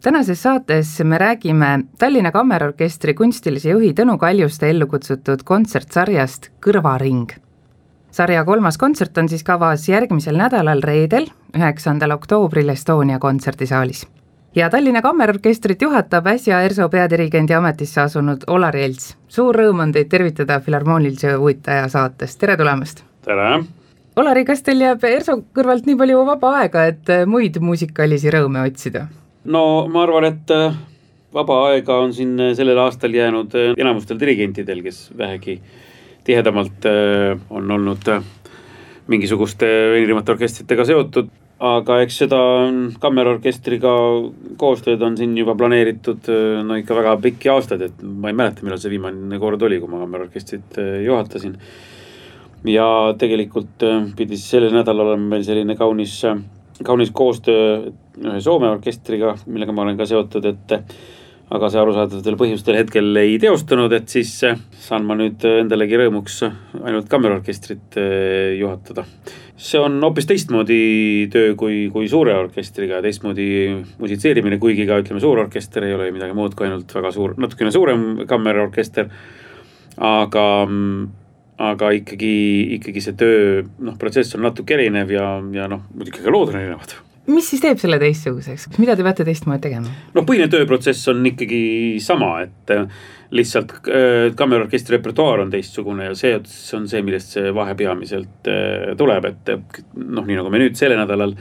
tänases saates me räägime Tallinna Kammerorkestri kunstilise juhi Tõnu Kaljuste ellu kutsutud kontsertsarjast Kõrvaring. sarja kolmas kontsert on siis kavas järgmisel nädalal reedel, üheksandal oktoobril Estonia kontserdisaalis. ja Tallinna Kammerorkestrit juhatab äsja ERSO peadirigendi ametisse asunud Olar Jelts. suur rõõm on teid tervitada Filharmoonilise huvitaja saates, tere tulemast! tere! Olari, kas teil jääb ERSO kõrvalt nii palju vaba aega, et muid muusikalisi rõõme otsida? No ma arvan, et äh, vaba aega on siin äh, sellel aastal jäänud äh, enamustel dirigentidel, kes vähegi tihedamalt on olnud mingisuguste erinevate orkestritega seotud. aga eks seda kammerorkestriga koostööd on siin juba planeeritud no ikka väga pikki aastaid, et ma ei mäleta, millal see viimane kord oli, kui ma kammerorkestrit juhatasin. ja tegelikult pidi sellel nädalal olema meil selline kaunis kaunis koostöö ühe Soome orkestriga, millega ma olen ka seotud, et aga see arusaadavatel põhjustel hetkel ei teostunud, et siis saan ma nüüd endalegi rõõmuks ainult kammerorkestrit eh, juhatada. see on hoopis teistmoodi töö kui, kui suure orkestriga teistmoodi musitseerimine, kuigi ka ütleme, suurorkester ei ole ju midagi muud kui ainult väga suur, natukene suurem kammerorkester. aga aga ikkagi, ikkagi see töö, noh, protsess on natuke erinev ja, ja noh, muidugi ka lood on erinevad mis siis teeb selle teistsuguseks, mida te peate teistmoodi tegema? noh, põhiline tööprotsess on ikkagi sama, et äh, lihtsalt äh, kammerorkestri repertuaar on teistsugune ja see, see on see, millest see vahe peamiselt äh, tuleb, et noh, nii nagu me nüüd sellel nädalal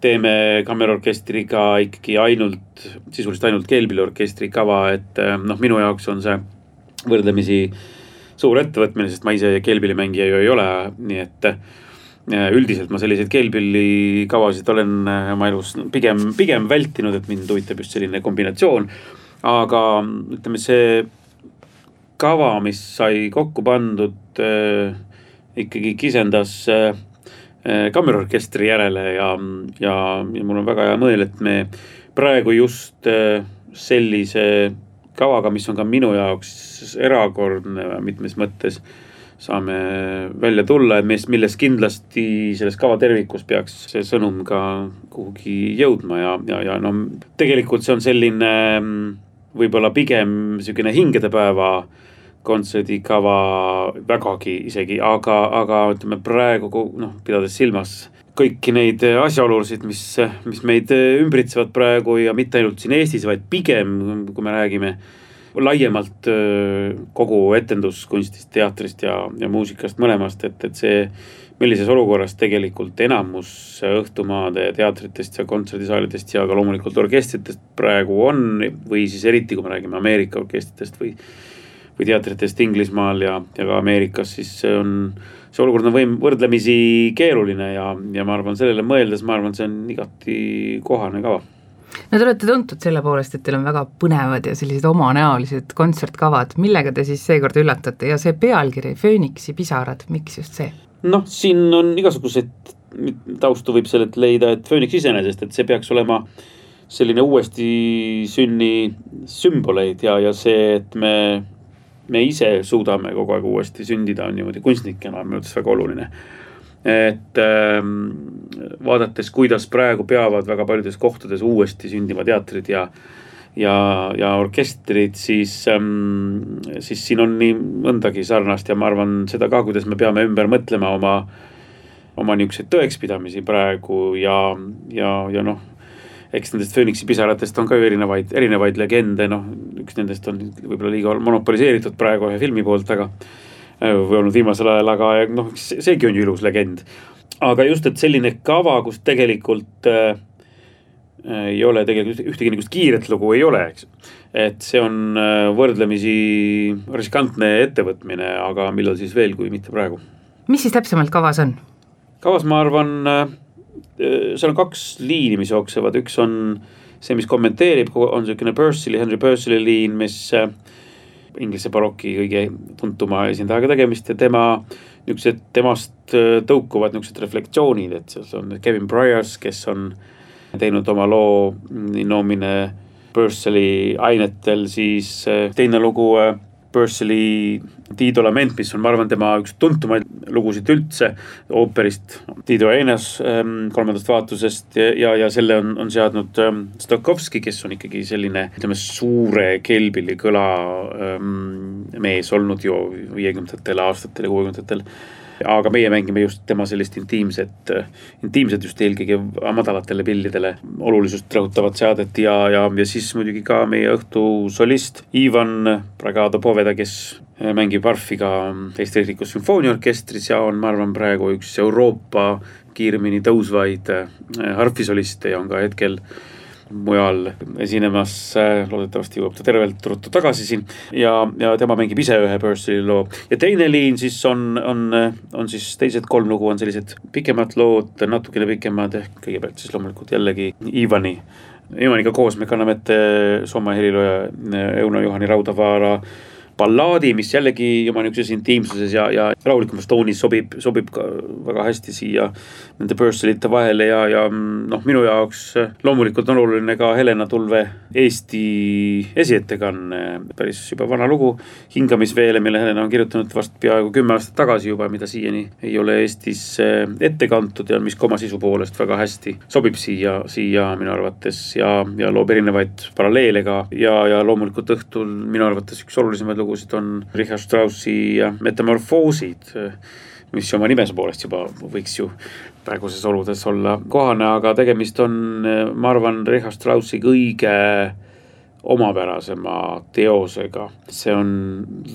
teeme kammerorkestriga ikkagi ainult, sisuliselt ainult keelpilliorkestri kava, et noh, minu jaoks on see võrdlemisi suur ettevõtmine, sest ma ise keelpillimängija ju ei ole, nii et äh, üldiselt ma selliseid keelpillikavasid olen äh, oma elus pigem, pigem vältinud, et mind huvitab just selline kombinatsioon. aga ütleme, see kava, mis sai kokku pandud äh,, ikkagi kisendas äh, äh, kammerorkestri järele ja, ja, ja mul on väga hea meel, et me praegu just äh, sellise kavaga, mis on ka minu jaoks erakordne mitmes mõttes saame välja tulla, et millest, millest kindlasti selles kava tervikus peaks see sõnum ka kuhugi jõudma ja, ja, ja no tegelikult see on selline võib-olla pigem sihukene hingedepäeva kontserdikava vägagi isegi, aga, aga ütleme praegu noh, pidades silmas kõiki neid asjaolusid, mis, mis meid ümbritsevad praegu ja mitte ainult siin Eestis, vaid pigem, kui me räägime laiemalt kogu etenduskunstist, teatrist ja, ja muusikast mõlemast, et, et see, millises olukorras tegelikult enamus õhtumaade teatritest ja kontserdisaalidest ja ka loomulikult orkestritest praegu on või siis eriti, kui me räägime Ameerika orkestritest või, või teatritest Inglismaal ja, ja ka Ameerikas, siis see on see olukord on võim-, võrdlemisi keeruline ja, ja ma arvan, sellele mõeldes, ma arvan, see on igati kohane kava. No te olete tuntud selle poolest, et teil on väga põnevad ja sellised omanäolised kontsertkavad, millega te siis seekord üllatate? Ja see pealkiri Fööniksi pisarad, miks just see? noh, siin on igasuguseid taustu võib sellelt leida, et Fööniks iseenesest, et see peaks olema selline uuesti sünni sümboleid ja, ja see, et me me ise suudame kogu aeg uuesti sündida, on niimoodi kunstnikena minu arvates väga oluline. et ähm, vaadates, kuidas praegu peavad väga paljudes kohtades uuesti sündima teatrid ja ja, ja orkestrid, siis ähm,, siis siin on nii mõndagi sarnast ja ma arvan seda ka, kuidas me peame ümber mõtlema oma, oma niisuguseid tõekspidamisi praegu ja, ja, ja noh eks nendest Phoenixi pisaratest on ka ju erinevaid, erinevaid legende, noh, üks nendest on võib-olla liiga monopoliseeritud praegu ühe filmi poolt, aga äh, või olnud viimasel ajal, aga noh, seegi on ju ilus legend. aga just, et selline kava, kus tegelikult äh, ei ole tegelikult ühtegi niisugust kiiret lugu ei ole, eks. et see on äh, võrdlemisi riskantne ettevõtmine, aga millal siis veel, kui mitte praegu. mis siis täpsemalt kavas on? kavas, ma arvan äh, Äh, seal on kaks liini, mis jooksevad, üks on see, mis kommenteerib, on niisugune Purcell'i, Henry Purcell'i liin, mis, äh, Inglise baroki kõige tuntuma esindajaga tegemist ja tema niisugused, temast äh, tõukuvad niisugused reflektsioonid, et seal on Kevin Bryars, kes on teinud oma loo Nomine Purcell'i ainetel, siis äh, teine lugu Purcell'i Tiido lament, mis on, ma arvan, tema üks tuntumaid lugusid üldse ooperist. Tiido Einas ähm, kolmandast vaatusest ja, ja, selle on, on seadnud ähm, Stokowski, kes on ikkagi selline, ütleme, suure kelbili kõla ähm, mees olnud ju viiekümnendatel aastatel ja kuuekümnendatel aga meie mängime just tema sellist intiimset, intiimset just eelkõige madalatele pillidele olulisust rõhutavat seadet ja, ja, ja siis muidugi ka meie õhtu solist Ivan Bragado Poveda, kes mängib arfi ka Eesti Riiklikus Sümfooniaorkestris ja on, ma arvan, praegu üks Euroopa kiiremini tõusvaid harfisoliste ja on ka hetkel mujal esinemas. loodetavasti jõuab ta tervelt ruttu tagasi siin ja, ja tema mängib ise ühe Purcell'i loo. ja teine liin siis on, on, on siis teised kolm lugu on sellised pikemad lood, natukene pikemad ehk kõigepealt siis loomulikult jällegi Ivani. Ivaniga koos me kanname ette Soome helilooja Euno Juhani Raudavaara ballaadi, mis jällegi oma niisuguses intiimsuses ja, ja rahulikumas toonis sobib, sobib ka väga hästi siia nende Purcellite vahele ja, ja noh, minu jaoks loomulikult on oluline ka Helena Tulve Eesti esiettekanne, päris juba vana lugu. hingamisveele, mille Helena on kirjutanud vast peaaegu kümme aastat tagasi juba, mida siiani ei ole Eestis ette kantud ja mis ka oma sisu poolest väga hästi sobib siia, siia minu arvates ja, ja loob erinevaid paralleele ka ja, ja loomulikult õhtul minu arvates üks olulisemaid lugusid lugusid on Richard Straussi Metamorfoosid, mis oma nimese poolest juba võiks ju praeguses oludes olla kohane, aga tegemist on, ma arvan, Richard Straussi kõige omapärasema teosega. see on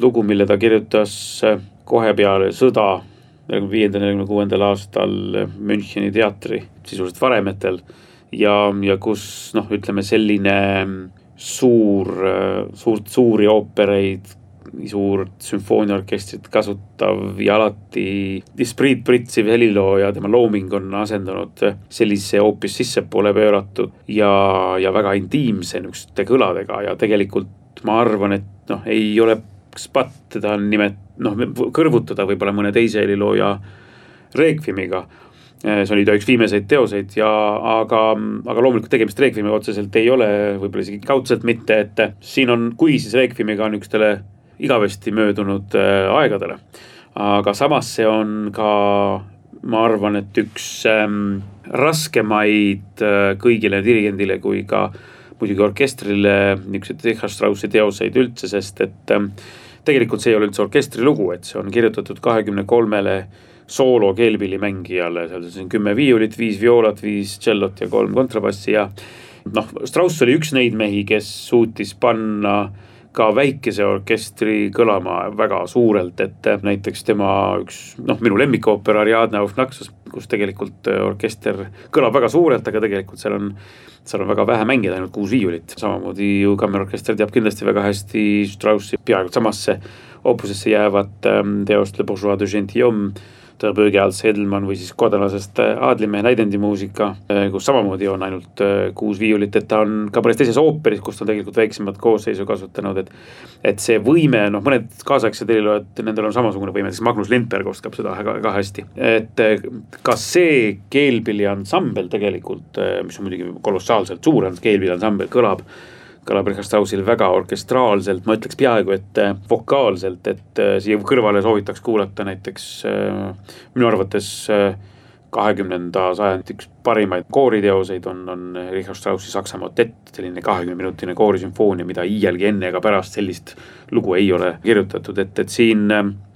lugu, mille ta kirjutas kohe peale sõda, neljakümne viiendal, neljakümne kuuendal aastal Müncheni teatri sisuliselt varemetel ja, ja kus noh, ütleme selline suur, suurt, suuri oopereid suurt sümfooniaorkestrit kasutav ja alati dispriit pritsiv helilooja, tema looming on asendunud sellise hoopis sissepoole pööratud ja, ja väga intiimse niisuguste kõladega ja tegelikult ma arvan, et noh, ei ole spat teda nimet-, noh, kõrvutada võib-olla mõne teise helilooja Requiemiga see oli ta üks viimaseid teoseid ja, aga, aga loomulikult tegemist Requiemiga otseselt ei ole, võib-olla isegi kaudselt mitte, et siin on, kui siis Requiemiga niisugustele igavesti möödunud äh, aegadele. aga samas see on ka, ma arvan, et üks ähm, raskemaid äh, kõigile dirigendile kui ka muidugi orkestrile niisuguseid Richard Straussi teoseid üldse, sest et ähm, tegelikult see ei ole üldse orkestrilugu, et see on kirjutatud kahekümne kolmele soolo keelpillimängijale, seal on kümme viiulit, viis vioolat, viis tšellot ja kolm kontrabassi ja noh, Strauss oli üks neid mehi, kes suutis panna äh, ka väikese orkestri kõlama väga suurelt, et näiteks tema üks noh, minu lemmikooper Ariadne auf Naxos, kus tegelikult orkester kõlab väga suurelt, aga tegelikult seal on, seal on väga vähe mängijaid, ainult kuus viiulit. samamoodi ju kammerorkester teab kindlasti väga hästi Straussi peaaegu samasse oopusesse jäävat ähm, teost Le Bourgeois de Gentilhomme Tõrböögi alt Sedelmann või siis kodalasest äh, Aadlimehe näidendimuusika, äh, kus samamoodi on ainult äh, kuus viiulit, et ta on ka päris teises ooperis, kus ta on tegelikult väiksemat koosseisu kasutanud, et. et see võime, noh, mõned kaasaegsed heliloojad, nendel on samasugune võime, näiteks Magnus Lindberg oskab seda ka, ka hästi. et kas see keelpilliansambel tegelikult, mis on muidugi kolossaalselt suur keelpilliansambel, kõlab kõlab Richard Straussil väga orkestraalselt, ma ütleks peaaegu et äh, vokaalselt, et äh, siia kõrvale soovitaks kuulata näiteks äh, minu arvates kahekümnenda sajandi üks parimaid kooriteoseid on, on Richard Straussi Saksa motett, selline kahekümne minutine koorisümfoonia, mida iialgi enne ega pärast sellist lugu ei ole kirjutatud, et, et siin,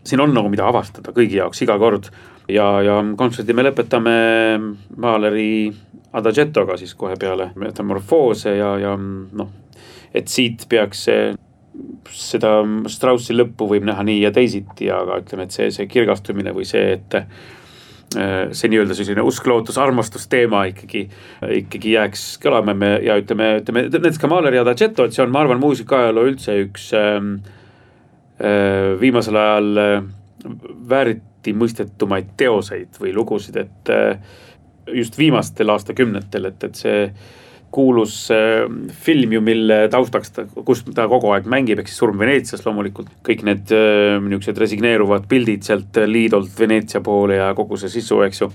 siin on nagu mida avastada kõigi jaoks iga kord. ja, ja kontserdi me lõpetame Mahleri Adagettoga siis kohe peale metamorfoose ja, ja noh et siit peaks seda Straussi lõppu võib näha nii ja teisiti, aga ütleme, et see, see kirgastumine või see, et äh, see nii-öelda selline usk, lootus, armastus teema ikkagi, ikkagi jääks kõlama. Me ja ütleme, ütleme näiteks ka Mahler ja Dagetto, et see on, ma arvan, muusikaajaloo üldse üks ähm, äh, viimasel ajal äh, vääriti mõistetumaid teoseid või lugusid, et äh, just viimastel aastakümnetel, et, et see kuulus äh, film ju, mille taustaks ta, kus ta kogu aeg mängib, ehk siis Surm Veneetsias loomulikult. kõik need äh, niisugused resigneeruvad pildid sealt Liidolt Veneetsia poole ja kogu see sisu, eks ju.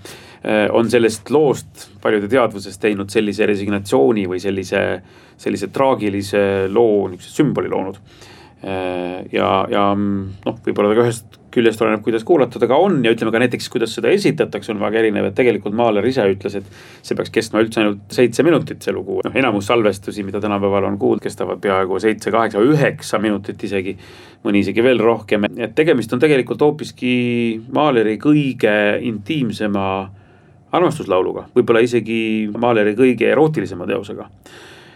on sellest loost paljude teadvuses teinud sellise resignatsiooni või sellise, sellise traagilise loo, niisuguse sümboli loonud ja, ja noh, võib-olla ka ühest küljest oleneb, kuidas kuulatud, aga on ja ütleme ka näiteks, kuidas seda esitatakse, on väga erinev, et tegelikult Maaler ise ütles, et see peaks kestma üldse ainult seitse minutit, see lugu. noh, enamus salvestusi, mida tänapäeval on kuulda, kestavad peaaegu seitse, kaheksa, üheksa minutit isegi, mõni isegi veel rohkem, et tegemist on tegelikult hoopiski Maaleri kõige intiimsema armastuslauluga, võib-olla isegi Maaleri kõige erootilisema teosega.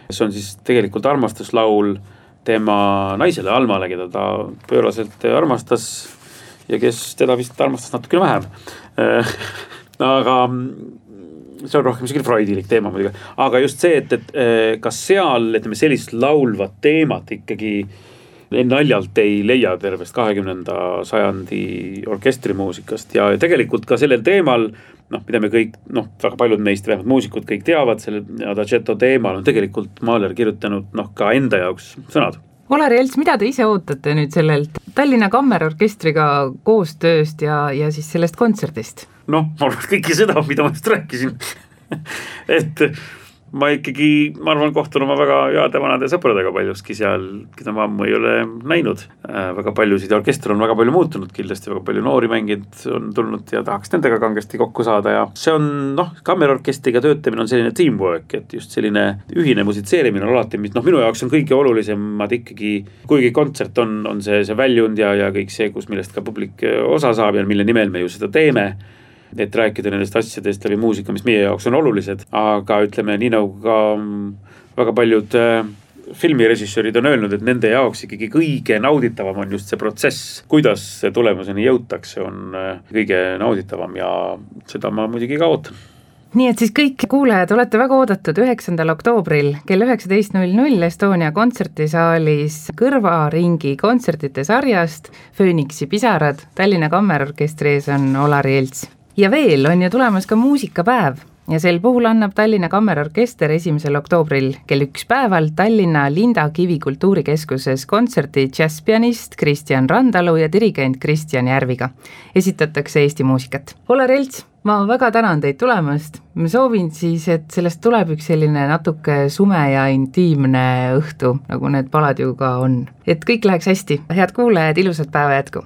see on siis tegelikult armastuslaul tema naisele Almale, keda ta pööraselt armastas ja kes teda vist armastas natukene vähem. Aga see on rohkem sihuke freudilik teema muidugi, aga just see, et, et eh, kas seal, ütleme sellist laulvat teemat ikkagi naljalt ei leia tervest kahekümnenda sajandi orkestrimuusikast. Ja tegelikult ka sellel teemal noh, mida me kõik, noh, väga paljud meist, vähemalt muusikud kõik teavad, selle Adagetto teemal on tegelikult Mahler kirjutanud noh, ka enda jaoks sõnad Olar Jelts, mida te ise ootate nüüd sellelt Tallinna Kammerorkestriga koostööst ja, ja siis sellest kontserdist? noh, ma arvan kõike seda, mida ma just rääkisin et ma ikkagi, ma arvan, kohtun oma väga heade vanade sõpradega paljuski seal, keda ma ammu ei ole näinud äh,. väga paljusid ja orkester on väga palju muutunud kindlasti, väga palju noori mängijaid on tulnud ja tahaks nendega kangesti kokku saada ja see on noh, kammerorkestriga töötamine on selline teamwork, et just selline ühine musitseerimine on alati, mis noh, minu jaoks on kõige olulisemad ikkagi. kuigi kontsert on, on see, see väljund ja, ja kõik see, kus, millest ka publik osa saab ja mille nimel me ju seda teeme et rääkida nendest asjadest läbi muusika, mis meie jaoks on olulised, aga ütleme nii nagu ka mm, väga paljud äh, filmirežissöörid on öelnud, et nende jaoks ikkagi kõige nauditavam on just see protsess, kuidas tulemuseni jõutakse, on äh, kõige nauditavam ja seda ma muidugi ka ootan. Nii et siis kõik kuulajad, olete väga oodatud. üheksandal oktoobril kell üheksateist null null Estonia kontsertisaalis Kõrvaringi kontsertide sarjast Fööniksi pisarad. Tallinna Kammerorkestri ees on Olari Jelts ja veel on ju tulemas ka muusikapäev ja sel puhul annab Tallinna Kammerorkester esimesel oktoobril kell üks päeval Tallinna Linda Kivi kultuurikeskuses kontserti džässpianist Kristjan Randalu ja dirigent Kristjan Järviga. esitatakse Eesti muusikat. Olar Elts, ma väga tänan teid tulemast, ma soovin siis, et sellest tuleb üks selline natuke sume ja intiimne õhtu, nagu need palad ju ka on. et kõik läheks hästi, head kuulajad, ilusat päeva jätku!